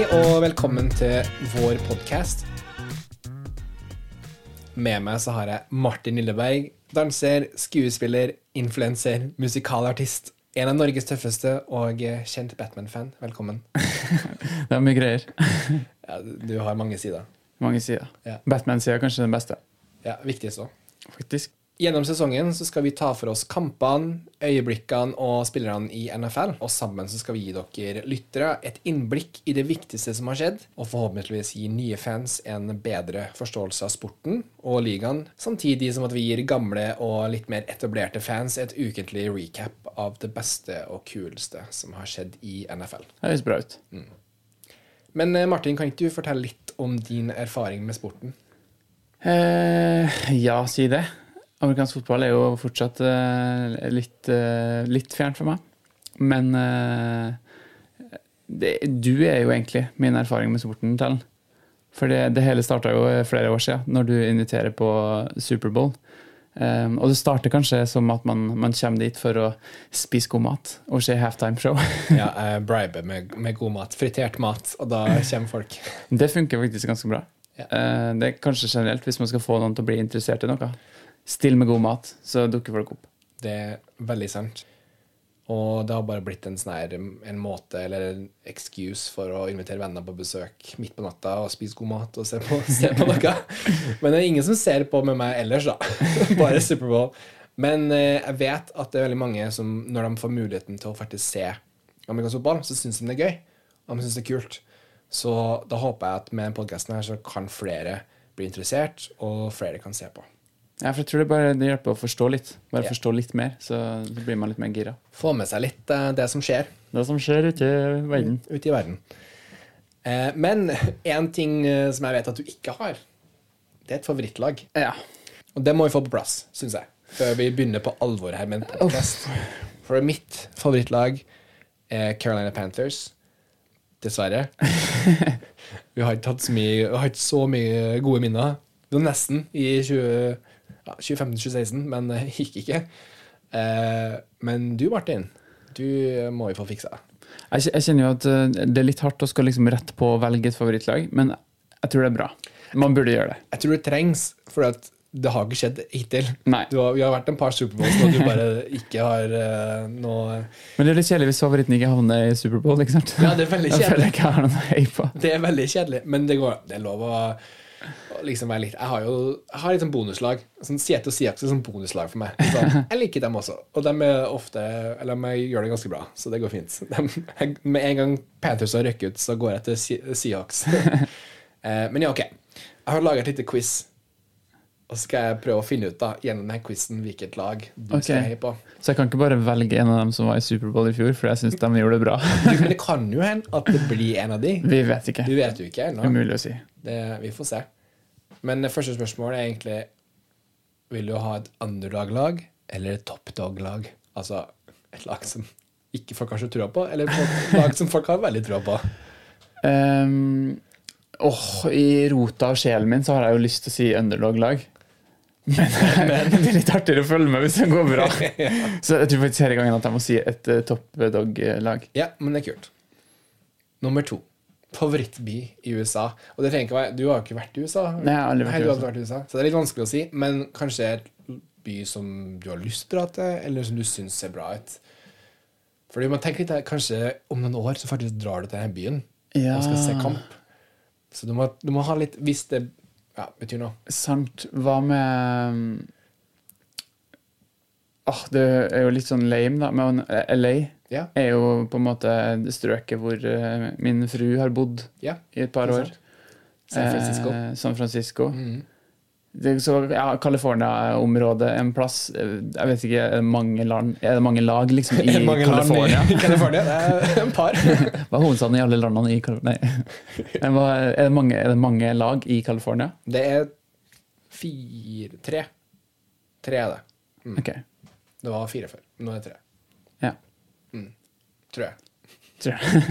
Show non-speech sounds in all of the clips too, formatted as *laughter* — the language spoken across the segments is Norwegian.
Hei og velkommen til vår podkast. Med meg så har jeg Martin Lilleberg, danser, skuespiller, influenser, musikalartist. En av Norges tøffeste og kjent Batman-fan. Velkommen. *laughs* Det er mye greier. *laughs* Ja, du har mange sider. Mange sider. Ja. Batman-sida er kanskje den beste, Ja, Viktigst òg. faktisk. Gjennom sesongen så skal vi ta for oss kampene, øyeblikkene og spillerne i NFL. Og sammen så skal vi gi dere lyttere et innblikk i det viktigste som har skjedd, og forhåpentligvis gi nye fans en bedre forståelse av sporten og ligaen, samtidig som at vi gir gamle og litt mer etablerte fans et ukentlig recap av det beste og kuleste som har skjedd i NFL. Det høres bra ut. Men eh, Martin, kan ikke du fortelle litt om din erfaring med sporten? Eh, ja, si det. Amerikansk fotball er jo fortsatt eh, litt, eh, litt fjernt for meg. Men eh, det, du er jo egentlig min erfaring med sporten, Tellen. For det, det hele starta jo flere år siden, når du inviterer på Superbowl. Um, og det starter kanskje som at man, man kommer dit for å spise god mat og se halftime-show. *laughs* Ja, jeg briber med, med god mat. Fritert mat, og da kommer folk. Det funker faktisk ganske bra. Ja. Uh, Det er kanskje generelt, hvis man skal få noen til å bli interessert i noe. Still med god mat, så dukker folk opp. Det er veldig sant. Og det har bare blitt en, sånn her, en måte eller en excuse for å invitere venner på besøk midt på natta og spise god mat og se på, *laughs* se på noe. Men det er ingen som ser på med meg ellers, da. *laughs* Bare Superbowl. Men eh, jeg vet at det er veldig mange som, når de får muligheten til å faktisk se amerikansk fotball, så syns de det er gøy. Og de syns det er kult. Så da håper jeg at med podkasten her så kan flere bli interessert, og flere kan se på. Ja, for jeg tror det bare det hjelper å forstå litt. Bare yeah. forstå litt mer, så blir man litt mer gira. Få med seg litt uh, det som skjer. Det som skjer ute i verden. ute i verden. Uh, men én ting uh, som jeg vet at du ikke har, det er et favorittlag. Ja. Og det må vi få på plass, syns jeg, før vi begynner på alvor her med en podcast. For mitt favorittlag er Carolina Panthers. Dessverre. *laughs* Vi har ikke hatt så mye, vi har ikke så mye gode minner. Det var nesten i 20, ja, 2015-2016, men det gikk ikke. Eh, men du, Martin, du må vi få fiksa. Jeg, jeg kjenner jo at eh, det er litt hardt å skal liksom rett på å velge et favorittlag, men jeg tror det er bra. Man burde gjøre det. Jeg tror det trengs, for at det har ikke skjedd hittil. Har, vi har vært en par Superbowls og du bare ikke har uh, noe Men det er litt kjedelig hvis favoritten ikke havner i Superbowl, ikke sant? Ja, det er veldig Jeg føler kjedelig. jeg har noe på. Det er veldig kjedelig, men det, går, det er lov å liksom være litt Jeg har jo jeg har litt sånn bonuslag. Sånn Siete og Siaks er sånn bonuslag for meg. Så jeg liker dem også, og de er ofte Eller de gjør det ganske bra, så det går fint. De, med en gang Panthers har røkket ut, så går jeg til Siaks. *laughs* Eh, men ja, ok. Jeg har laga et lite quiz. Og så skal jeg prøve å finne ut da gjennom denne quizen hvilket lag du okay. skal heie på. Så jeg kan ikke bare velge en av dem som var i Superbowl i fjor, for jeg syns de gjorde det bra. *laughs* Du, men det kan jo hende at det blir en av de. Vi vet ikke. Du vet jo ikke ennå. Umulig å si. Det, vi får se. Men det første spørsmålet er egentlig Vil du ha et underdog-lag eller et toppdog-lag? Altså et lag som ikke folk har så trua på, eller et lag *laughs* som folk har veldig trua på? Um, oh, I rota av sjelen min så har jeg jo lyst til å si underdog-lag. *laughs* Men, det blir litt artigere å følge med hvis det går bra. *laughs* Så jeg tror faktisk hele gangen at jeg må si et uh, toppdog-lag. Ja, men det er kult. Nummer to. Favorittby i USA. Og det trenger ikke være Du har jo ikke vært i USA. Nei, jeg har aldri vært i du har USA. vært i USA. Så det er litt vanskelig å si, men kanskje et by som du har lyst til å dra til, eller som du syns ser bra ut. Fordi man tenker litt kanskje om noen år så faktisk drar du til denne byen Ja. og skal se kamp. Så du må, du må ha litt Hvis det ja, betyr noe. Sant. Hva med Åh, Det er jo litt sånn lame, da. Men LA Ja. er jo på en måte det strøket hvor eh, min fru har bodd ja. i et par år. sant? San Francisco. Eh, San Francisco. Mhm. Det, så, ja, California-området, en plass eh, Jeg vet ikke, er det mange land Er det mange lag liksom *laughs* i California? I *laughs* California. Det er *laughs* en par. Hva er hovedstaden i alle landene i California? Nei. Er det, mange, er det mange lag i California? Det er fire Tre. Tre er det. Mm. Okay. Det var fire før. Nå er det tre. ja. Tror jeg. Tror jeg.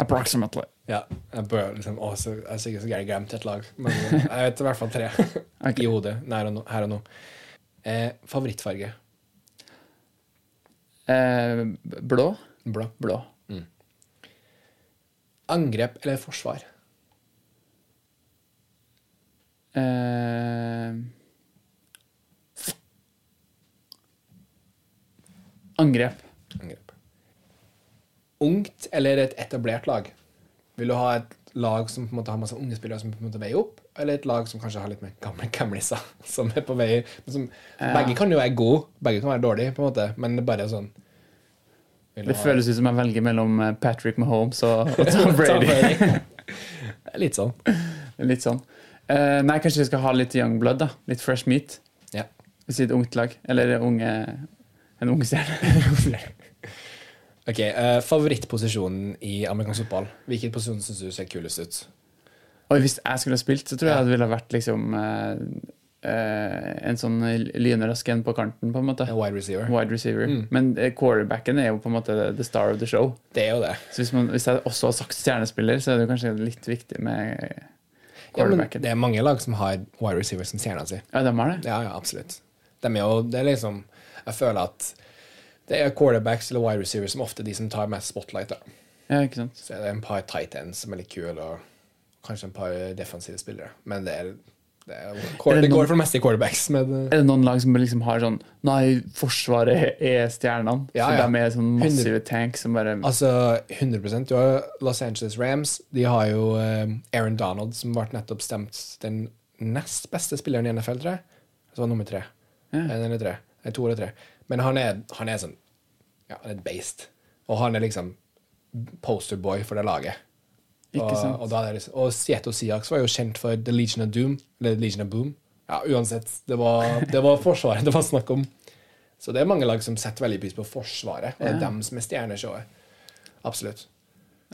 Approximately. Ja, jeg bør liksom Å, så, jeg er sikkert så gærent glemt et lag. Men *laughs* jeg vet i hvert fall tre *laughs* okay. i hodet nær og nå, her og nå. Eh, favorittfarge? Eh, blå? Blå. Blå. Angrep eller forsvar? Eh, angrep. Angrep. Ungt eller et etablert lag? Vil du ha et lag som på en måte har masse unge spillere som på en måte veier opp, eller et lag som kanskje har litt mer gamle *laughs* gamliser som er på vei som, Ja. Begge kan jo være gode, begge kan være dårlige, på en måte, men det er bare sånn Det ha- føles ut som jeg velger mellom eh, Patrick Mahomes og, *laughs* og Tom Brady. *laughs* Litt sånn. Litt sånn. Uh, nei, kanskje vi skal ha litt young blood, da. Litt fresh meat. Ja. Hvis det er et ungt lag. Eller unge, en ung stjerne. Ok, uh, Favorittposisjonen i amerikansk fotball? Hvilken posisjon syns du ser kulest ut? Og hvis jeg skulle ha spilt, så tror jeg det ville vært liksom uh, uh, en sånn lynrask en på kanten, på en måte. Wide receiver? Wide receiver. Mm. Men quarterbacken er jo på en måte the star of the show. Det er jo det. Så hvis, man, hvis jeg også har sagt stjernespiller, så er det kanskje litt viktig med Ja, men det er mange lag som har wide receiver som stjerna si. Ja, de har det. Ja, ja, absolutt. De er jo, det er liksom Jeg føler at det er quarterbacks eller wide receivers som ofte er de som tar mest spotlight. da. Ja, ikke sant? Så er det en par tight ends som er litt kule, og kanskje en par defensive spillere. Men det er det, er, Er det det går for det meste i quarterbacks. Men eh, Er det noen lag som liksom har sånn Nei, Forsvaret er stjernene. Ja, ja. de er sånn massive tanks som bare altså 100 Du har Los Angeles Rams. De har jo eh, Aaron Donald, som ble nettopp stemt den nest beste spilleren i NFL, tror jeg. Så var nummer tre. Ja. Eller tre. Nei, to eller tre. Men han er, han er sånn Ja, han er et beist. Og han er liksom posterboy for det laget. Ikke sant? Og, da liksom, og Seattle Seahawks var jo kjent for The Legion of Doom. Eller The Legion of Boom. Ja, uansett. Det var, det var Forsvaret det var snakk om. Så det er mange lag som setter veldig pris på Forsvaret. Og det er Ja. dem som er stjerneshowet. Absolutt.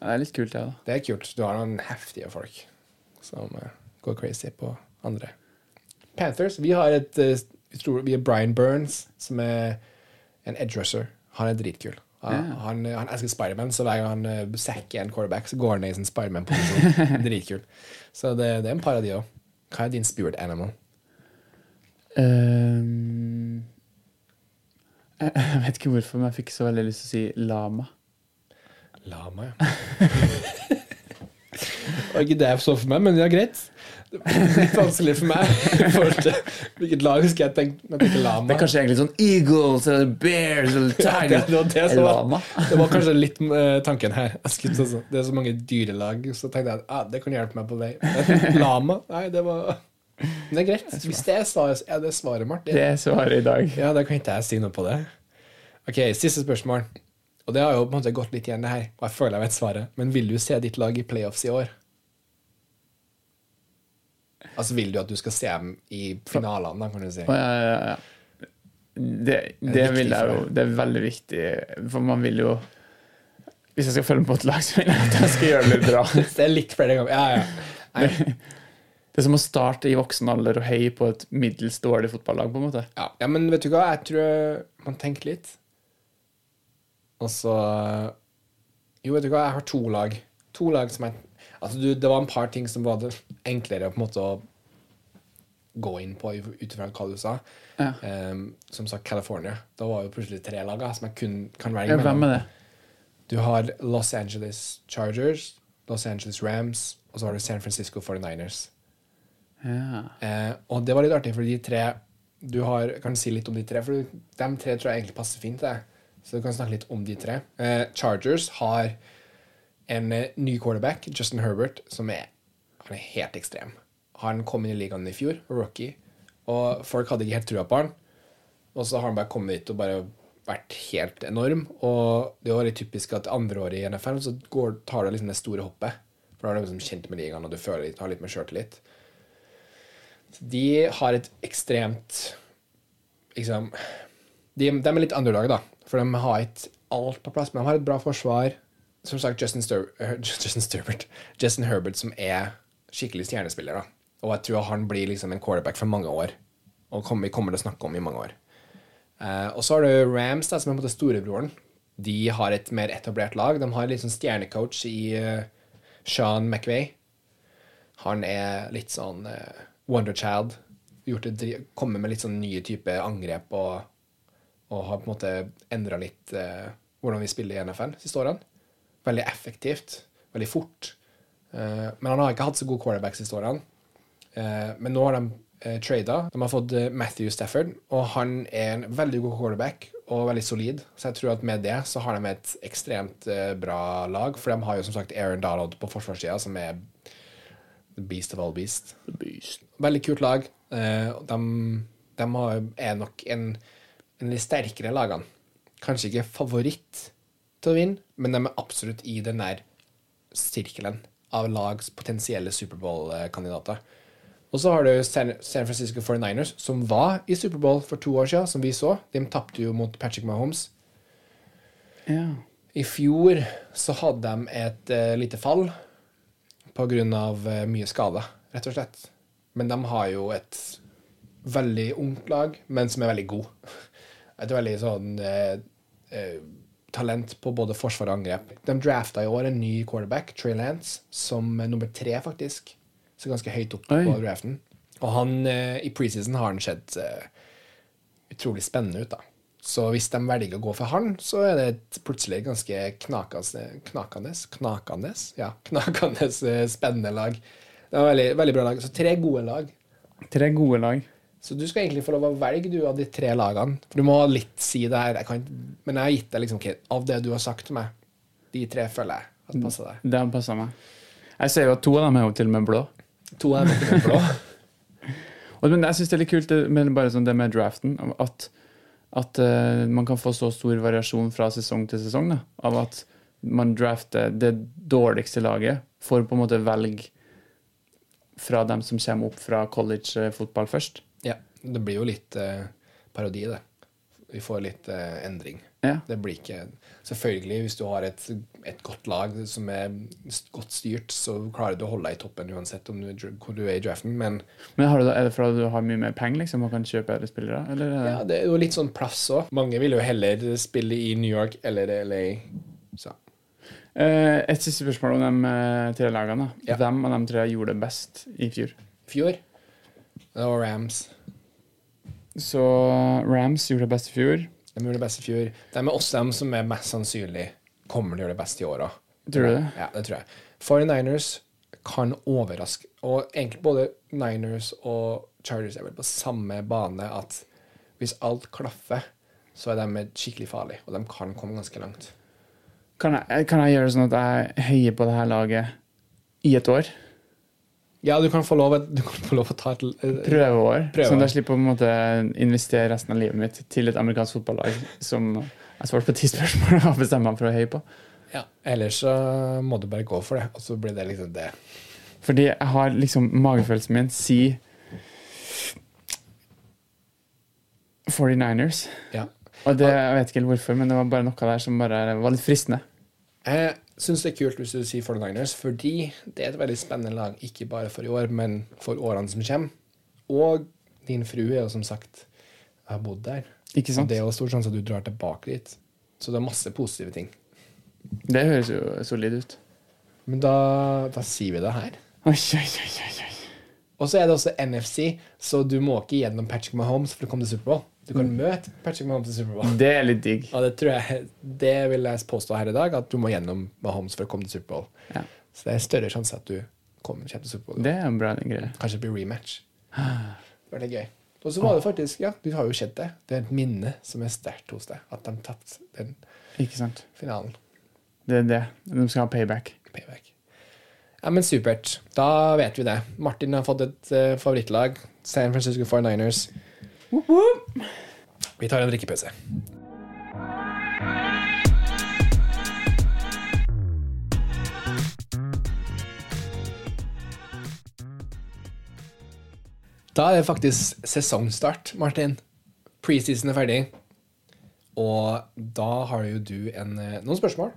ja, Det er litt kult, ja, da. Det er kult. Du har noen heftige folk som uh, går crazy på andre. Panthers. Vi har et tror, Vi har Brian Burns, som er en edge rusher. Han er dritkul. Han, Ja. han, han elsker Spiderman, så hver gang han uh, sacker en quarterback, så går han ned i sin Spiderman-posisjon. *laughs* Dritkul. Så det, det er en par av de òg. Hva er din spirit animal? Um, jeg vet ikke hvorfor, men jeg fikk så veldig lyst til å si lama. Lama, ja. *laughs* Det var ikke det jeg så for meg, men ja, greit. Det er Litt vanskelig for meg. i Hvilket lag skal jeg tenke når jeg tenker lama? Det er kanskje egentlig sånn Eagles eller Bears eller Ja, Tigers det var det var- Det var kanskje litt uh, tanken her. Skulle Det er så mange dyrelag, så tenkte jeg at ah, det kan hjelpe meg på vei. Men Lama? Nei, det var Men det er greit. Hvis det er svaret, er det svaret, Martin. Det er svaret i dag. Ja, da kan ikke jeg si noe på det. Ok, Siste spørsmål. Og det har jo på en måte gått litt igjen, det her. Og jeg føler jeg vet svaret. Men vil du se ditt lag i playoffs i år? Altså, vil du at du skal se dem i finalene, da, kan du si? Ja, ja, ja. Det, det vil jeg jo? Det er veldig viktig, for man vil jo Hvis jeg skal følge med på et lag, så vil jeg at jeg skal gjøre det litt bra. *laughs* Det er litt flere ganger. Ja, ja. Nei. Det er som å starte i voksen alder og heie på et middels dårlig fotballag, på en måte. Ja, ja, men vet du hva? Jeg tror man tenker litt. Og så Jo, vet du hva? Jeg har to lag. To lag som jeg Altså, du, det var en par ting som var enklere på en måte å gå inn på ut ifra hva du sa. Ja. Um, som sagt California. Da var jo plutselig tre lag som jeg kun kan velge mellom. hvem er det? Du har Los Angeles Chargers, Los Angeles Rams, og så har du San Francisco 49ers. Ja. Uh, og det var litt artig, for de tre Du har, kan si litt om de tre, for de tre tror jeg egentlig passer fint deg. Så du kan snakke litt om de tre. Uh, Chargers har en eh, ny quarterback, Justin Herbert, som er, er helt ekstrem. Han kom inn i ligaen i fjor, rookie, og folk hadde ikke helt trua på han. Og så har han bare kommet hit og bare vært helt enorm. Og det er jo veldig typisk at andre året i NFL så går, tar du liksom det store hoppet. For da er du liksom kjent med ligaen, og du føler litt, har litt mer sjøltillit. De har et ekstremt liksom, de, de er litt underdog, da. For de har ikke alt på plass, men de har et bra forsvar. Som sagt, Justin, Stur *laughs* Justin Justin Herbert, som er skikkelig stjernespiller. da. Og jeg tror han blir liksom en quarterback for mange år. Og kommer, vi kommer til å snakke om i mange år. Eh, og så har du Rams, da, som er på en måte storebroren. De har et mer etablert lag. De har litt sånn stjernecoach i uh, Sean McVay. Han er litt sånn uh, Wonderchild. Gjort det, dri- Kommet med litt sånn nye type angrep og, og har på en måte endra litt uh, hvordan vi spiller i NFL siste årene. Veldig effektivt. veldig fort. Uh, men han har ikke hatt så god quarterback siste årene. Eh, men nå har de eh, trada. De har fått eh, Matthew Stafford, og han er en veldig god quarterback og veldig solid. Så jeg tror at med det så har de et ekstremt bra lag. For de har jo som sagt Aaron Donald på forsvarssida, som er the beast of all beast. Veldig kult lag. De, de har, er nok en, en av de sterkere lagene. Kanskje ikke favoritt til å vinne, men de er absolutt i den der sirkelen av lags potensielle Superbowl-kandidater. Og så har du San Francisco 49ers, som var i Superbowl for to år siden, som vi så. De tapte jo mot Patrick Mahomes. Ja. I fjor så hadde de et uh, lite fall på grunn av eh, mye skader, rett og slett. Men de har jo et veldig ungt lag, men som er veldig god. *laughs* Et veldig sånn uh, uh, talent på både forsvar og angrep. De drafta i år en ny quarterback, Trey Lance, som er nummer tre, faktisk. Så ganske høyt opp Oi. på draften. Og han, eh, i preseason har han sett eh, utrolig spennende ut, da. Så hvis de velger å gå for han, så er det et plutselig ganske knakende Knakende? Ja, *laughs* knakende eh, spennende lag. Det var veldig, veldig bra lag. Så tre gode lag. Tre gode lag. Så du skal egentlig få lov å velge du av de tre lagene. For du må litt si det her. Jeg kan, men jeg har gitt deg liksom, okay, av det du har sagt til meg, de tre føler jeg at passer deg. Det passa meg. Jeg ser jo at to av dem er jo til og med blå. To er ikke blå. *laughs* Men jeg syns det er litt kult med, bare sånn det med draften. At, at uh, man kan få så stor variasjon fra sesong til sesong. Da, av at man drafter det dårligste laget for på en måte velge fra dem som kommer opp fra college-fotball først. Ja, det blir jo litt uh, parodi, det. Vi får litt uh, endring. Ja. Det blir ikke Selvfølgelig, hvis du har et, et godt lag som er godt styrt, så klarer du å holde deg i toppen uansett du, hvor du er i draften, men Men har du, er det fordi du har mye mer penger liksom, og kan kjøpe bedre spillere? Eller er ja, det er jo litt sånn plass òg. Mange vil jo heller spille i New York eller LA. Så. Eh, et siste spørsmål om de eh, tre lagene. Ja. Hvem av de tre gjorde det best i fjor? Fjor, det var Rams. Så Rams gjorde det best i fjor. De gjorde det best i fjor. De er også dem som er mest sannsynlig kommer til å gjøre det best i åra. Tror du det? Ja, det tror jeg. 49ers kan overraske. Og egentlig både Niners og Chargers er vel på samme bane at hvis alt klaffer, så er de skikkelig farlige, og de kan komme ganske langt. Kan jeg, kan jeg gjøre sånn at jeg heier på det her laget i et år? Ja, du kan få lov, å ta et eh, Prøveår. Prøveår. Sånn at jeg slipper å investere resten av livet mitt til et amerikansk fotballag som jeg svarte på ti spørsmål og *laughs* bestemmer meg for å heie på. Ja, Ellers så må du bare gå for det, og så blir det liksom det. Fordi jeg har liksom magefølelsen min si 49ers. Ja. Og det, jeg vet ikke helt hvorfor, men det var bare noe der som bare var litt fristende. Jeg syns det er kult hvis du sier 49ers, fordi det er et veldig spennende lag, ikke bare for i år, men for årene som kommer. Og din frue er jo som sagt har bodd der. Ikke Og sant? det er jo stor sjanse at du drar tilbake dit. Så det er masse positive ting. Det høres jo solid ut. Men da, da sier vi det her. Oi, oi, oi, oi. Og så er det også NFC, så du må ikke gjennom Patrick Mahomes for å komme til Superbowl. Du kan møte Patrick Mahomes i Superbowl. Det er litt digg. Og det jeg Det vil jeg påstå her i dag, at du må gjennom Mahomes for å komme til Superbowl. Ja. Så det er større sjanse at du kommer, kommer til Superbowl. Det er en bra greie. Kanskje det blir rematch. *gasps* Det var litt gøy. Og så var det faktisk, ja, du har jo sett det. Det er et minne som er sterkt hos deg. At de tapte den finalen. Det er det. De skal ha payback. Payback. Ja, men supert. Da vet vi det. Martin har fått et uh, favorittlag. San Francisco 49ers. Vi tar en drikkepause. Da er det faktisk sesongstart, Martin. Preseason er ferdig. Og da har jo du en, eh, noen spørsmål.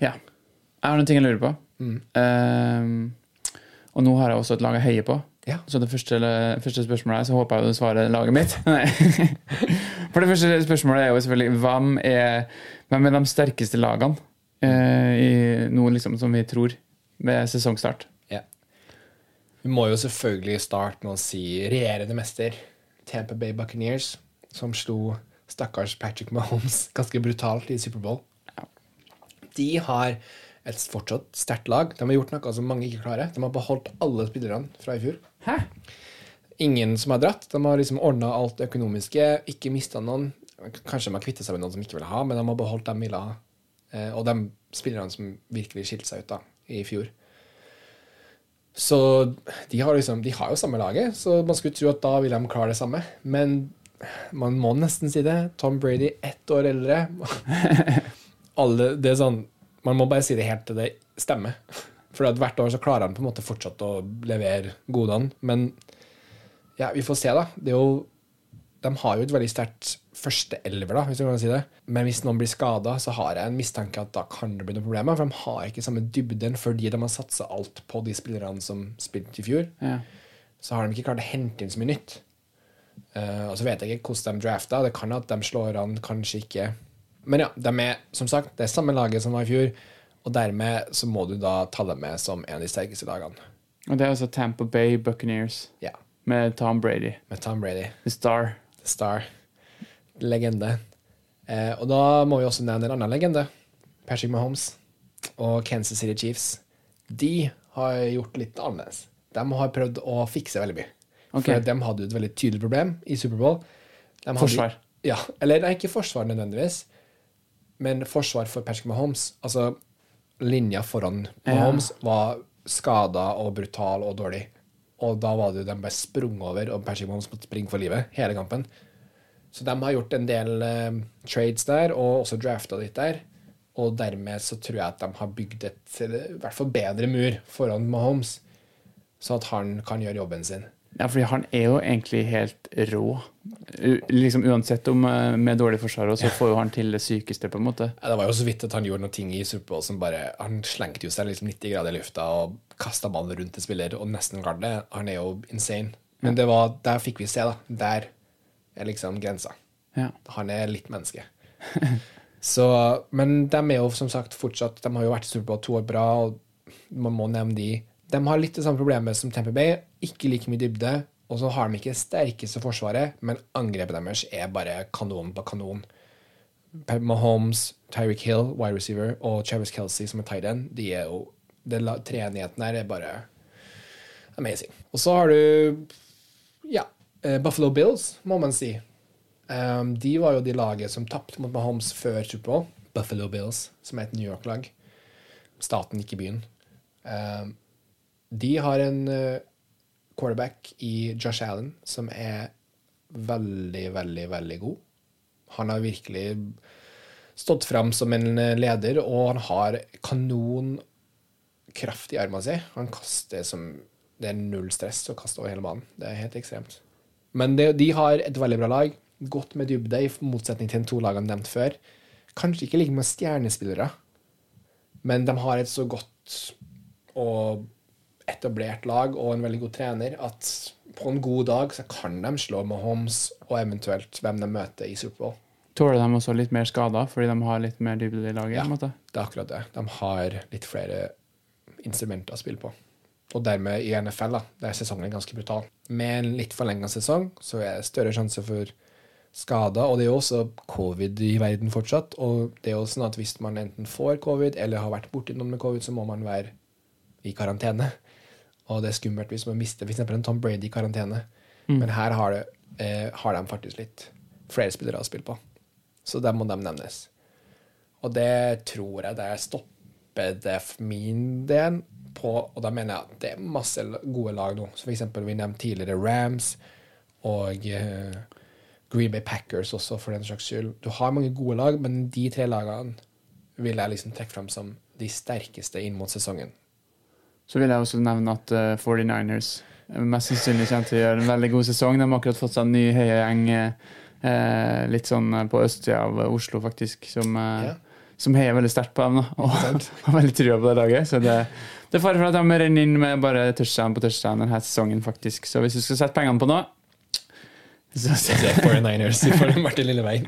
Ja. Jeg har noen ting jeg lurer på. Ehm, og nå har jeg også et lag jeg heier på. Ja. Så det første, første spørsmålet er, så håper jeg du svarer laget mitt. *laughs* For det første spørsmålet er jo selvfølgelig hvem er, hvem er de sterkeste lagene eh, i noe liksom som vi tror ved sesongstart? Ja. Vi må jo selvfølgelig starte med å si regjerende mester Tampa Bay Buccaneers, som slo stakkars Patrick Mahomes ganske brutalt i Superbowl. De har et fortsatt sterkt lag. De har gjort noe som mange ikke klarer. De har beholdt alle spillerne fra i fjor. Hæ? Ingen som har dratt. De har liksom ordna alt det økonomiske, ikke mista noen. Kanskje de har kvittet seg med noen som ikke ville ha, men de har beholdt dem de ville ha. Og de spillerne som virkelig skilte seg ut da, i fjor. Så de har, liksom, de har jo samme laget, så man skulle tro at da vil de klare det samme. Men man må nesten si det. Tom Brady, ett år eldre. *laughs* Alle, det er sånn, man må bare si det helt til det stemmer. For at hvert år så klarer han på en måte fortsatt å levere godene. Men ja, vi får se, da. Det er jo, de har jo et veldig sterkt førsteelver, hvis du kan si det. Men hvis noen blir skada, så har jeg en mistanke at da kan det bli noen problemer. For de har ikke samme dybden fordi de har satsa alt på de spillerne som spilte i fjor. Ja. Så har de ikke klart å hente inn så mye nytt. Uh, og så vet jeg ikke hvordan de drafta. Det kan at de slår an, kanskje ikke. Men ja, de er som sagt det er samme laget som var i fjor. Og dermed så må du da ta dem med som en av de sterkeste lagene. Og det er altså Tampa Bay Buccaneers Ja, med Tom Brady. med Tom Brady. The Star. The Star. Legende. Eh, og da må vi også nevne en annen legende. Patrick Mahomes og Kansas City Chiefs. De har gjort litt annerledes. De har prøvd å fikse veldig mye. Okay. For de hadde et veldig tydelig problem i Superbowl. Forsvar. Ja, eller nei, ikke forsvar nødvendigvis, men forsvar for Patrick Mahomes. Altså, linja foran Mahomes var skada og brutal og dårlig. Og da var det jo de bare sprung over, og Patrick Mahomes måtte springe for livet hele kampen. Så de har gjort en del uh, trades der, og også drafta litt der. Og dermed så tror jeg at de har bygd et i hvert fall bedre mur foran Mahomes, så at han kan gjøre jobben sin. Ja, fordi han er jo egentlig helt rå. U liksom Uansett om eh, med dårlig forsvar, så får jo han til det sykeste, på en måte. Ja, det var jo så vidt at han gjorde noen ting i Superbowl som bare Han slengte jo seg liksom 90 grader i lufta og kasta ballen rundt en spiller og nesten klarte det. Han er jo insane. Men det var, der fikk vi se, da. Der er liksom grensa. Ja. Han er litt menneske. *laughs* Så, men de er jo som sagt fortsatt De har jo vært i Superbowl to år bra, og man må nevne de. De har litt det samme problemet som Temper Bay. Ikke like mye dybde. Og så har de ikke det sterkeste forsvaret, men angrepet deres er bare kanon på kanon. Mahomes, Tyreek Hill, wide receiver, og Travis Kelsey som er tight end, de er jo la- Treenigheten her er bare amazing. Og så har du ja, eh, Buffalo Bills, må man si. Um, de var jo de laget som tapte mot Mahomes før Superbowl. Buffalo Bills, som er et New York-lag. Staten, ikke byen. Um, de har en eh, quarterback i Josh Allen som er veldig, veldig, veldig god. Han har virkelig stått fram som en eh, leder, og han har kanon kraft i armene sin. Han kaster som Det er null stress å kaste over hele banen. Det er helt ekstremt. Men det, de har et veldig bra lag. Godt med dybde, i motsetning til de to lagene nevnt før. Kanskje ikke like med stjernespillere, men de har et så godt og etablert lag og en veldig god trener at på en god dag så kan de slå Mahomes og eventuelt hvem de møter i Superbowl. Tåler de også litt mer skader, fordi de har litt mer dybde i laget? Ja. Det er akkurat det. De har litt flere instrumenter å spille på. Og dermed i NFL, da, der sesongen er ganske brutal. Med en litt forlenga sesong så er det større sjanse for skader. Og det er jo også covid i verden fortsatt. Og det er jo sånn at hvis man enten får covid eller har vært borti noen med covid, så må man være i karantene. Og det er skummelt hvis man mister f.eks. en Tom Brady i karantene. Men her har, det, eh, har de faktisk litt flere spillere å spille på. Så der må de nevnes. Og det tror jeg det stopper det for min del på Og da mener jeg at det er masse gode lag nå. Så for eksempel vi nevnte tidligere Rams og eh, Green Bay Packers også, for den slags skyld. Du har mange gode lag, men de tre lagene vil jeg liksom trekke fram som de sterkeste inn mot sesongen. Så vil jeg også nevne at eh, 49ers mest sannsynlig kommer til å gjøre en veldig god sesong. De har akkurat fått seg en ny heiagjeng eh, litt sånn på østsida av Oslo, faktisk, som, eh, Ja. som heier veldig sterkt på dem. Og *laughs* har veldig trua på det laget. Så det, det er fare for at de renner inn med bare touchdown på touchdown denne sesongen, faktisk. Så hvis du skal sette pengene på noe så, jeg 49ers for Martin Lilleveien.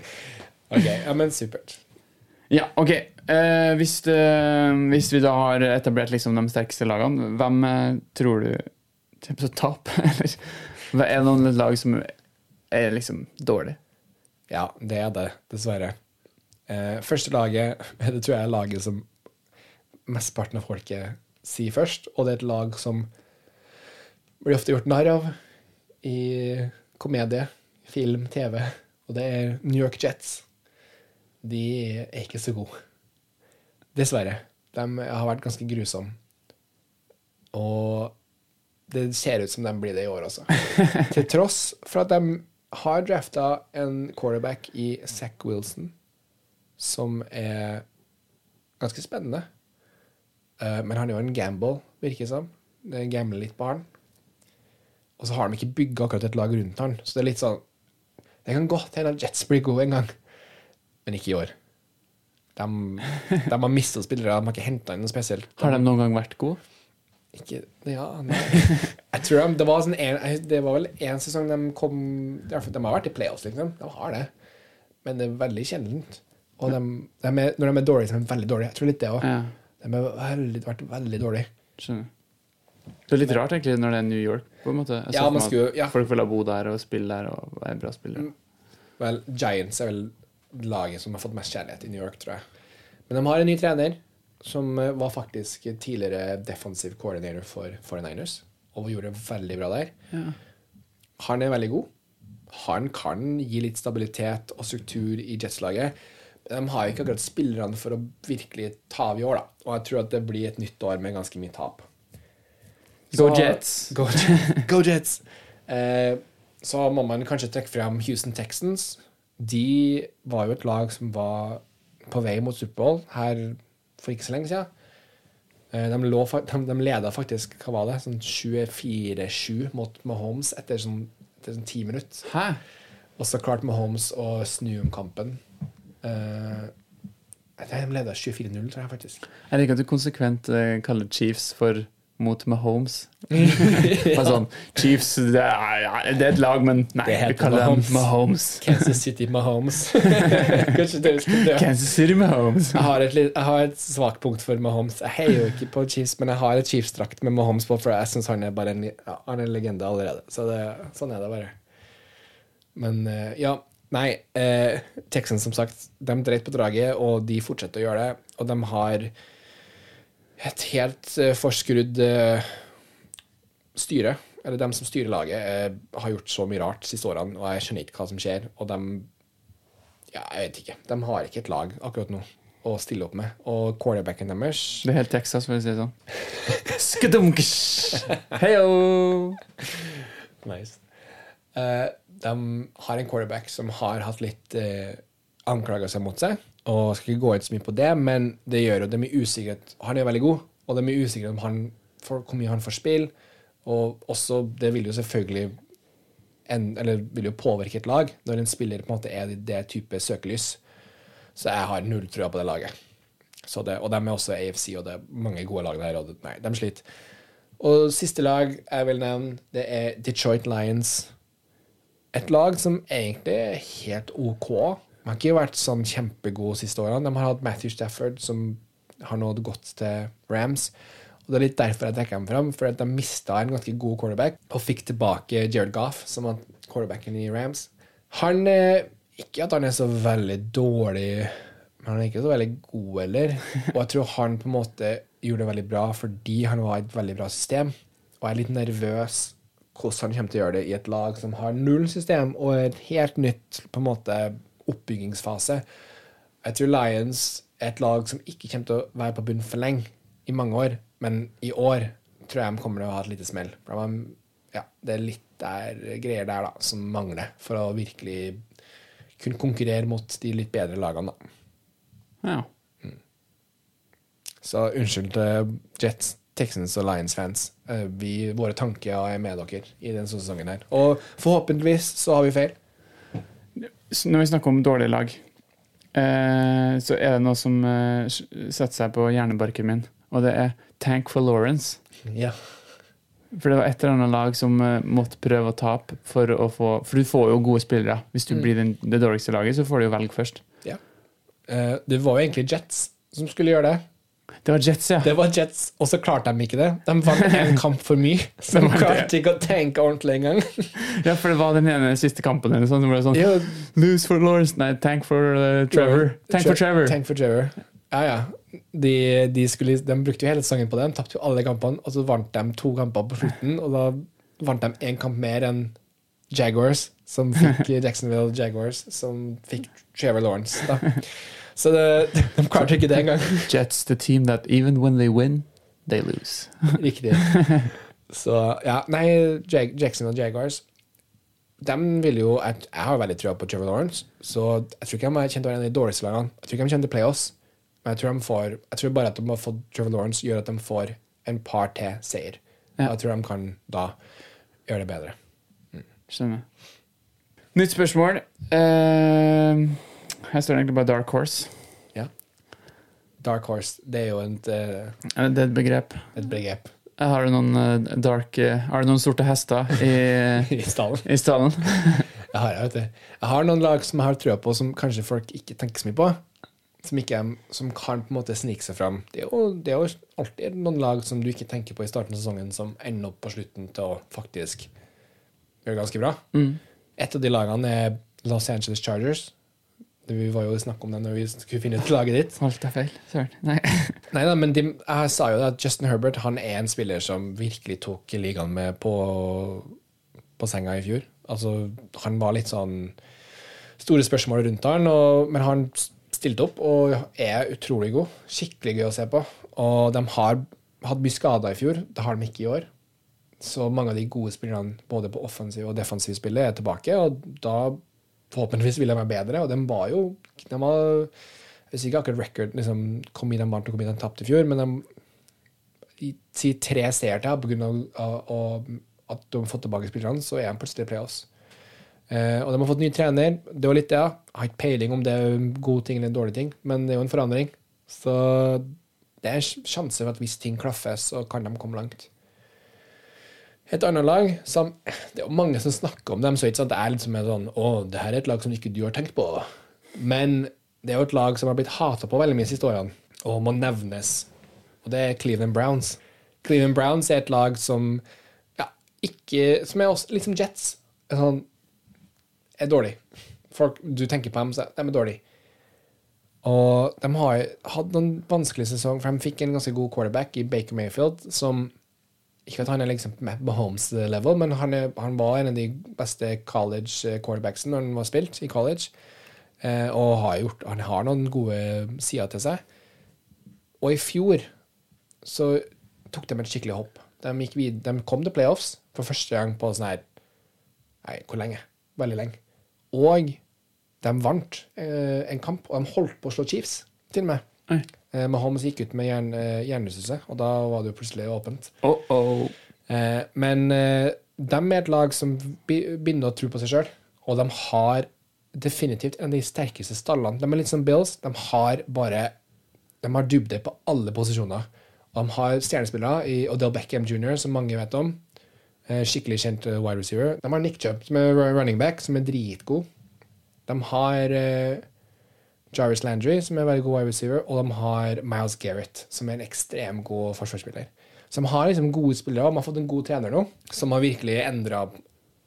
Ok, ja, men supert. Ja, ok. Eh, hvis, du, hvis vi da har etablert liksom de sterkeste lagene, hvem eh, tror du kommer til å tape? *laughs* Eller er det noen lag som er liksom dårlig? Ja, det er det, dessverre. Eh, første laget, *laughs* det tror jeg er laget som mesteparten av folket sier først, og det er et lag som blir ofte gjort narr av i komedie, film, TV, og det er New York Jets. De er ikke så gode. Dessverre. De har vært ganske grusomme. Og det ser ut som de blir det i år også. *laughs* Til tross for at de har drafta en quarterback i Zack Wilson, som er ganske spennende. Eh, men han er jo en gamble, virker det som. Det er gambler litt på han. Og så har de ikke bygga akkurat et lag rundt han. Så det er litt sånn Det kan godt hende at Jets blir gode en gang, men ikke i år. De, de har mista spillere, de har ikke henta inn noe spesielt. Har de noen gang vært gode? Ikke Ja, nei. Jeg tror de, det var sånn en, Det var vel én sesong de kom De har vært i playoffs, liksom. De har det. Men det er veldig sjeldent. Og de, de er, når de er dårlige, så er de veldig dårlige. Jeg tror litt det òg. Ja, De har veldig, vært veldig dårlige. skjønner. Det er litt rart egentlig når det er New York. på en måte. Jeg Ja, man skulle, ja. Folk vil ha bo der og spille der og være bra spillere. Vel, Giants er vel laget som har fått mest kjærlighet i New York, tror jeg. Men de har en ny trener som eh, var faktisk tidligere defensive coordinator for 49ers, og gjorde veldig bra der. Ja. Han er veldig god. Han kan gi litt stabilitet og struktur i Jets-laget. De har ikke akkurat spillerne for å virkelig ta av i år, da. Og jeg tror at det blir et nytt år med ganske mye tap. Go Jets! Go, Go Jets! *laughs* Eh, så må man kanskje trekke frem Houston Texans. De var jo et lag som var på vei mot Superbowl her for ikke så lenge siden. Eh, de, lå, de, de leda faktisk hva var det, sånn 24-7 mot Mahomes etter sånn, etter sånn 10 minutter. Hæ? Og så klarte Mahomes å snu om kampen. Uh, de leda 24-0, tror jeg faktisk. Jeg liker at du konsekvent uh, kaller Chiefs for mot Mahomes. *laughs* Bare sånn, Chiefs det er, det er et lag, men nei, vi kaller dem Mahomes. Kansas City Mahomes. *laughs* Kanskje dere skulle det. Kansas City Mahomes. Jeg har, et, jeg har et svakt punkt for Mahomes. Jeg heier jo ikke på Chiefs, men jeg har et Chiefs-drakt med Mahomes på, for jeg syns han er bare en, ja, han er en legende allerede. Så det, sånn er det bare. Men eh, ja, nei. Eh, Texans, som sagt, de dreit på draget, og de fortsetter å gjøre det. Og de har et helt eh, forskrudd eh, styre. Eller dem som styrer laget, eh, har gjort så mye rart de siste årene, og jeg skjønner ikke hva som skjer. Og de Ja, jeg vet ikke. De har ikke et lag akkurat nå å stille opp med. Og quarterbacken deres Det er helt Texas, for å si det sånn. *laughs* skadunkers Heyo! Nice. Uh, de har en quarterback som har hatt litt uh, anklagelser mot seg. Og skal ikke gå ut så mye på det, men det gjør jo det mye usikkerhet. Han er veldig god, og det er mye usikkerhet om han for, hvor mye han får spill. Og også, det vil jo selvfølgelig en, eller vil jo påvirke et lag når en spiller på en måte er i det type søkelys. Så jeg har null trua på det laget. Det, og de er også AFC, og det er mange gode lag der. Og det, nei, de sliter. Og siste lag jeg vil nevne, det er Detroit Lions. Et lag som egentlig er helt OK. De har ikke vært sånn kjempegode siste årene. De har hatt Matthew Stafford, som har nådd godt til Rams. Og Det er litt derfor jeg trekker dem fram, for at de mista en ganske god quarterback og fikk tilbake Jared Goff, som var quarterbacken i Rams. Han eh, Ikke at han er så veldig dårlig, men han er ikke så veldig god heller. Og jeg tror han på en måte gjorde det veldig bra fordi han var et veldig bra system. Og jeg er litt nervøs hvordan han kommer til å gjøre det i et lag som har null system og et helt nytt på en måte oppbyggingsfase. Jeg tror Lions er et lag som ikke kommer til å være på bunn for lenge i mange år, men i år tror jeg de kommer til å ha et lite smell. Ja, det er litt der, greier der da, som mangler for å virkelig kunne konkurrere mot de litt bedre lagene. da. Ja. Så unnskyld til Jets, Texans og Lions-fans. Eh, våre tanker er med dere i denne sesongen her. Og forhåpentligvis så har vi feil. Når vi snakker om dårlige lag, eh, så er det noe som eh, setter seg på hjernebarken min, og det er Tank for Lawrence. Ja. For det var et eller annet lag som eh, måtte prøve å tape for å få For du får jo gode spillere. Hvis du Mm. blir den, det dårligste laget, så får du jo velge først. Ja. Det var jo egentlig Jets som skulle gjøre det. Det var Jets, ja. Det var Jets, og så klarte de ikke det. De vant en *laughs* kamp for mye, så de klarte ikke å tenke ordentlig engang. ja. For det var den ene siste kampen eller sånn, som ble sånn Jo, Lose for Lawrence Nei, tank for uh, Trevor. Tank for Trevor. Tank for Trevor. Ja, ja. De, de, skulle, de brukte jo hele sesongen på det. De tapte jo alle kampene, og så vant de to kamper på slutten. Og da vant de én kamp mer enn Jaguars, som fikk *laughs* Jacksonville Jaguars, som fikk Trevor Lawrence. Da. Så det, de klarte ikke det engang. *laughs* Jets, the team that even when they win, they lose. *laughs* Riktig. Så ja, nei, Jag og Jaguars de vil jo, jeg, jeg har veldig trua på Trevor Lawrence, så jeg tror ikke de har kjent å være en av de dårligste lagene. Jeg tror ikke de kommer til playoffs, men jeg tror, får, jeg tror bare at de har fått Trevor Lawrence, gjør at de får en par til seier. Ja. Jeg tror de kan da gjøre det bedre. Skjønner. Nytt spørsmål. Eh, her står egentlig bare Dark Horse. Dark Horse, det er jo et, Det Er et begrep? et begrep Har du noen eh, dark eh, Har du noen sorte hester i, *laughs* i stallen. i stallen? *laughs* Jeg har, jeg, jeg har noen lag som jeg har trua på, som kanskje folk ikke tenker så mye på. Som, ikke, som kan på en måte snike seg fram. Det er, jo, det er jo alltid noen lag som du ikke tenker på i starten av sesongen, som ender opp på slutten til å faktisk gjøre ganske bra. Mm. Et av de lagene er Los Angeles Chargers. Vi var jo snakk om det når vi skulle finne ut laget ditt. Alt er feil? Søren. Nei. *laughs* Nei da, men de, jeg sa jo at Justin Herbert han er en spiller som virkelig tok ligaen med på, på senga i fjor. Altså, han var litt sånn store spørsmål rundt han, og, men han stilte opp og er utrolig god. Skikkelig gøy å se på. Og de har hatt mye skader i fjor. Det har de ikke i år. Så mange av de gode spillerne både på offensiv og defensiv spillet er tilbake, og da forhåpentligvis vil de være bedre. Og de var jo de var, Jeg husker ikke akkurat record liksom, de vant inn en tapte i fjor, men de si tre seere til av, at de har fått tilbake spillerne, så er de plutselig i playoffs. Eh, og de har fått ny trener. Det var litt det. ja. Jeg har ikke peiling om det er gode ting eller dårlige ting, men det er jo en forandring. Så det er sjanse for at hvis ting klaffer, så kan de komme langt. Et annet lag som Det er jo mange som snakker om dem, så ikke sant? det er litt som en sånn Å, det her er et lag som ikke du har tenkt på. Men det er jo et lag som har blitt hata på veldig mye de siste årene, og må nevnes. Og det er Cleveland Browns. Cleveland Browns er et lag som ja, ikke Som er også, litt som Jets. Er, sånn, er dårlig. Folk, du tenker på dem, så de er dårlige. Og de har hatt noen vanskelige sesonger, for de fikk en ganske god quarterback i Baker Mayfield, som ikke at han er liksom på Mahomes-level, men han, er, han var en av de beste college quarterbacksene når han var spilt i college. Eh, og har gjort, han har noen gode sider til seg. Og i fjor så tok de et skikkelig hopp. De, vid, de kom til playoffs for første gang på sånn her Nei, hvor lenge? Veldig lenge. Og de vant eh, en kamp, og de holdt på å slå Chiefs, til og med. Oi. Eh, Mahomes gikk ut med hjern, hjernerystelse, og da var det jo plutselig åpent. Oh, oh. Eh, men eh, de er et lag som begynner å tro på seg sjøl, og de har definitivt en av de sterkeste stallene. De er litt som Bills. De har bare De har dybde på alle posisjoner. Og de har stjernespillere i Odell Beckham jr., som mange vet om. Eh, skikkelig kjent eh, wide receiver. De har Nick Chubb, som er running back, som er dritgod. De har eh, Jarvis Landry, som er en veldig god wide receiver, og de har Miles Garrett, som er en ekstremt god forsvarsspiller. Så de har liksom gode spillere, og de har fått en god trener nå, som har virkelig endra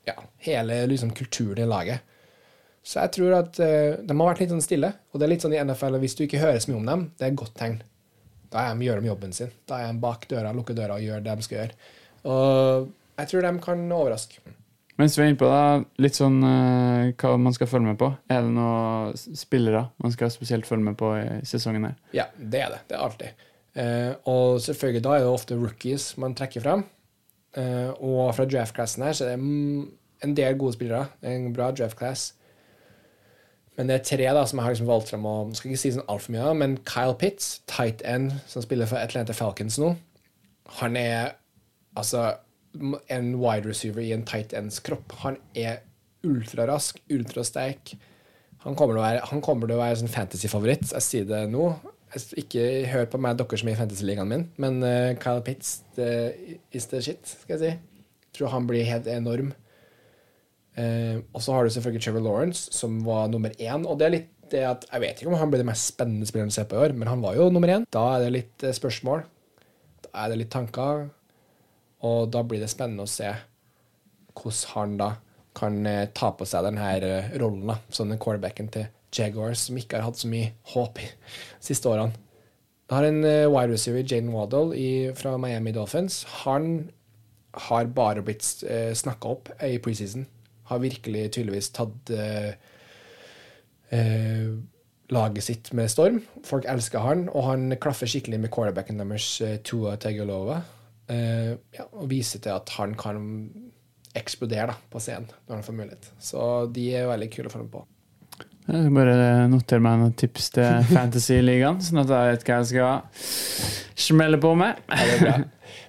ja, hele liksom, kulturen i laget. Så jeg tror at uh, de har vært litt sånn stille, og det er litt sånn i NFL, og hvis du ikke høres mye om dem, det er et godt tegn. Da er de gjør de jobben sin. Da er de bak døra, lukker døra og gjør det de skal gjøre. Og jeg tror de kan overraske. Mens vi er inne på det, litt sånn uh, hva man skal følge med på. Er det noen spillere man skal spesielt følge med på i sesongen her? Ja, det er det. Det er alltid. Uh, og selvfølgelig da er det ofte rookies man trekker frem. Uh, og fra draft-classen her så er det en del gode spillere. Det er En bra draft-class. Men det er tre da som jeg har liksom valgt frem. Og skal ikke si sånn altfor mye, men Kyle Pitts, tight end, som spiller for Atlanta Falcons nå, han er altså en wide receiver i en tight ends kropp. Han er ultrarask, ultrasterk. Han kommer til å være, han kommer til å være sånn fantasy-favoritt. Jeg sier det nå. Jeg- Ikke hør på meg, dere som er i fantasy-ligaen min, men uh, Kyle Pitts det, is the shit, skal jeg si. Jeg tror han blir helt enorm. Uh, og så har du selvfølgelig Trevor Lawrence, som var nummer én. Og det er litt det at Jeg vet ikke om han blir den mest spennende spilleren å se på i år, men han var jo nummer én. Da er det litt eh, spørsmål. Da er det litt tanker. Og da blir det spennende å se hvordan han da kan eh, ta på seg denne rollen da, som den quarterbacken til Jaguars, som ikke har hatt så mye håp i de siste årene. det har en eh, wide receiver, Jaden Waddle i, fra Miami Dolphins. Han har bare blitt snakka opp i preseason. Har virkelig tydeligvis tatt eh, eh, laget sitt med storm. Folk elsker han, og han klaffer skikkelig med quarterbacken deres, eh, Tua Tagalova. Eh, ja, og vise til at han kan eksplodere da, på scenen når han får mulighet. Så de er veldig kule å få med på. Jeg skal bare notere meg noen tips til *laughs* Fantasy-ligaen, sånn at jeg vet hva jeg skal smelle på med. Ja.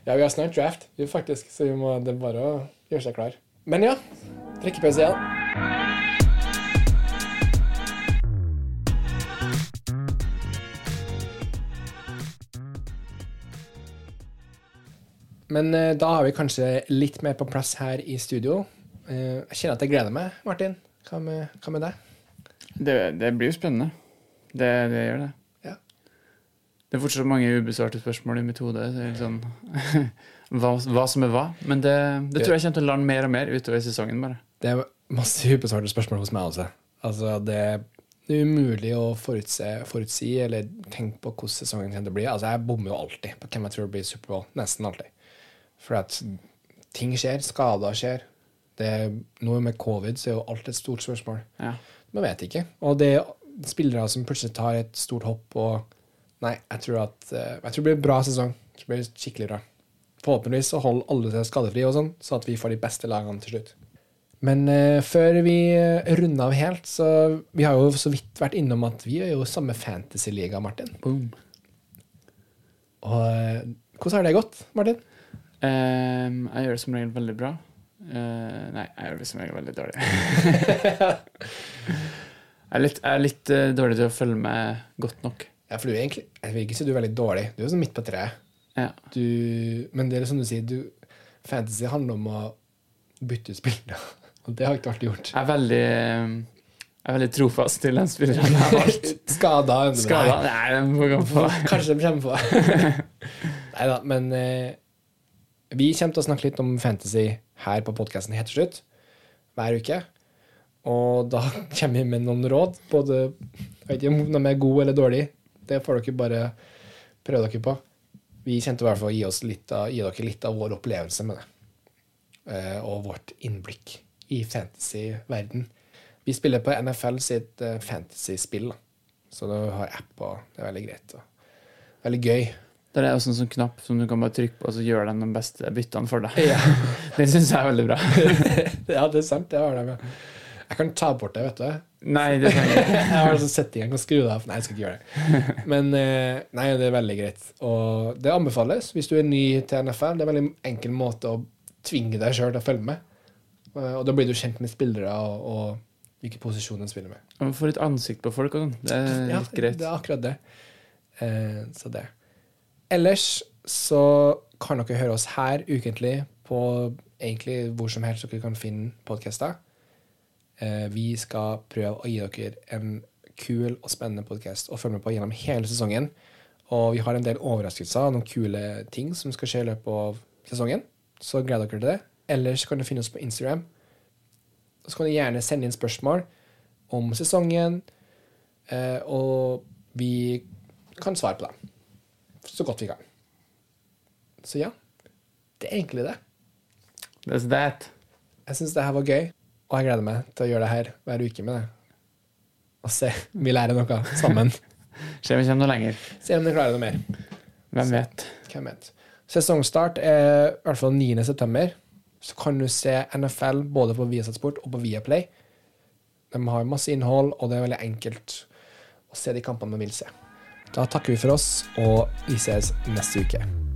Ja, vi har snart draft, vi faktisk, så vi må, det er bare å gjøre seg klar. Men ja, drikkepause igjen. Men eh, da har vi kanskje litt mer på plass her i studio. Eh, jeg kjenner at jeg gleder meg, Martin. Hva med, hva med deg? Det, det blir jo spennende. Det, det gjør det. Ja. Det er fortsatt mange ubesvarte spørsmål i mitt hode. Sånn, *laughs* hva, hva som er hva. Men det, det tror jeg kommer til å lande mer og mer utover sesongen. bare. Det er masse ubesvarte spørsmål hos meg også. Altså, det er umulig å forutse, forutsi eller tenke på hvordan sesongen kommer til å bli. Altså, jeg bommer jo alltid på hvem jeg tror blir Superbowl. Nesten alltid. For at ting skjer, skader skjer. Det noe med covid, så er jo alt et stort spørsmål. Ja. Man vet ikke. Og det er spillere som plutselig tar et stort hopp og Nei, jeg tror at eh, Jeg tror det blir en bra sesong. Det blir skikkelig bra. Forhåpentligvis så holder alle seg skadefrie, og sånn, så at vi får de beste lagene til slutt. Men uh, før vi eh, runder av helt, så Vi har jo så vidt vært innom at vi er jo samme fantasy-liga, Martin. Boom. Og uh, hvordan har det gått, Martin? Ehm, jeg gjør det som regel veldig bra. Uh, nei, jeg gjør det som regel veldig dårlig. *laughs* jeg er litt, jeg er litt uh, dårlig til å følge med godt nok. Ja, for du er egentlig Jeg vil ikke si du er veldig dårlig. Du er jo sånn midt på treet. Ja. Du, men det er som du sier, du, fantasy handler om å bytte ut spillere. *laughs* Og det har ikke alltid gjort. Jeg er veldig eh, Jeg er veldig trofast til den spilleren jeg har valgt. *laughs* Skada. Skada? Nei, den må gå på. Kanskje de kommer på. Nei da, men eh, vi kommer til å snakke litt om fantasy her på podkasten helt til slutt. Hver uke. Og da *laughs* kommer vi med noen råd. Både Jeg vet ikke om de er gode eller dårlige. Det får dere bare prøve dere på. Vi kommer til å i hvert fall gi, oss litt av, gi dere litt av vår opplevelse med det. Eh, og vårt innblikk i fantasy-verden. Vi spiller på NFL sitt eh, fantasy-spill, så du har app, og det er veldig greit. Og veldig gøy. Der er også en sånn knapp som du kan bare trykke på, og så gjør den de beste byttene for deg. Ja. *laughs* Den syns jeg er veldig bra. *laughs* ja, det er sant. Det har de. Jeg kan ta bort det, vet du. Nei, det trenger jeg. *laughs* Jeg har altså sett i gang og skru det av. Nei, jeg skal ikke gjøre det. Men eh, nei, det er veldig greit. Og det anbefales hvis du er ny til NFL. Det er en veldig enkel måte å tvinge deg sjøl til å følge med. Eh, Og da blir du kjent med spillere og, og hvilke posisjoner de spiller med. Man får litt ansikt på folk og sånn. Det er Ja, greit. det er akkurat det. Eh, så det. Ellers så kan dere høre oss her ukentlig på egentlig hvor som helst dere kan finne podkaster. Eh, vi skal prøve å gi dere en kul og spennende podkast å følge med på gjennom hele sesongen. Og vi har en del overraskelser og noen kule ting som skal skje i løpet av sesongen. Så gleder dere til det. Ellers kan du finne oss på Instagram. Så kan du gjerne sende inn spørsmål om sesongen, eh, og vi kan svare på dem så godt vi kan. Så ja, det er egentlig det. That's that. Jeg syns det her var gøy, og jeg gleder meg til å gjøre det her hver uke med deg. Og se om vi lærer noe sammen. *laughs* Se om vi kommer noe lenger. Se om vi klarer noe mer. Hvem vet. Hvem vet. Sesongstart er i hvert fall 9. september. Så kan du se NFL både på Viasat Sport og på Viaplay. De har masse innhold, og det er veldig enkelt å se de kampene man vil se. Da takker vi for oss, og vi ses neste uke.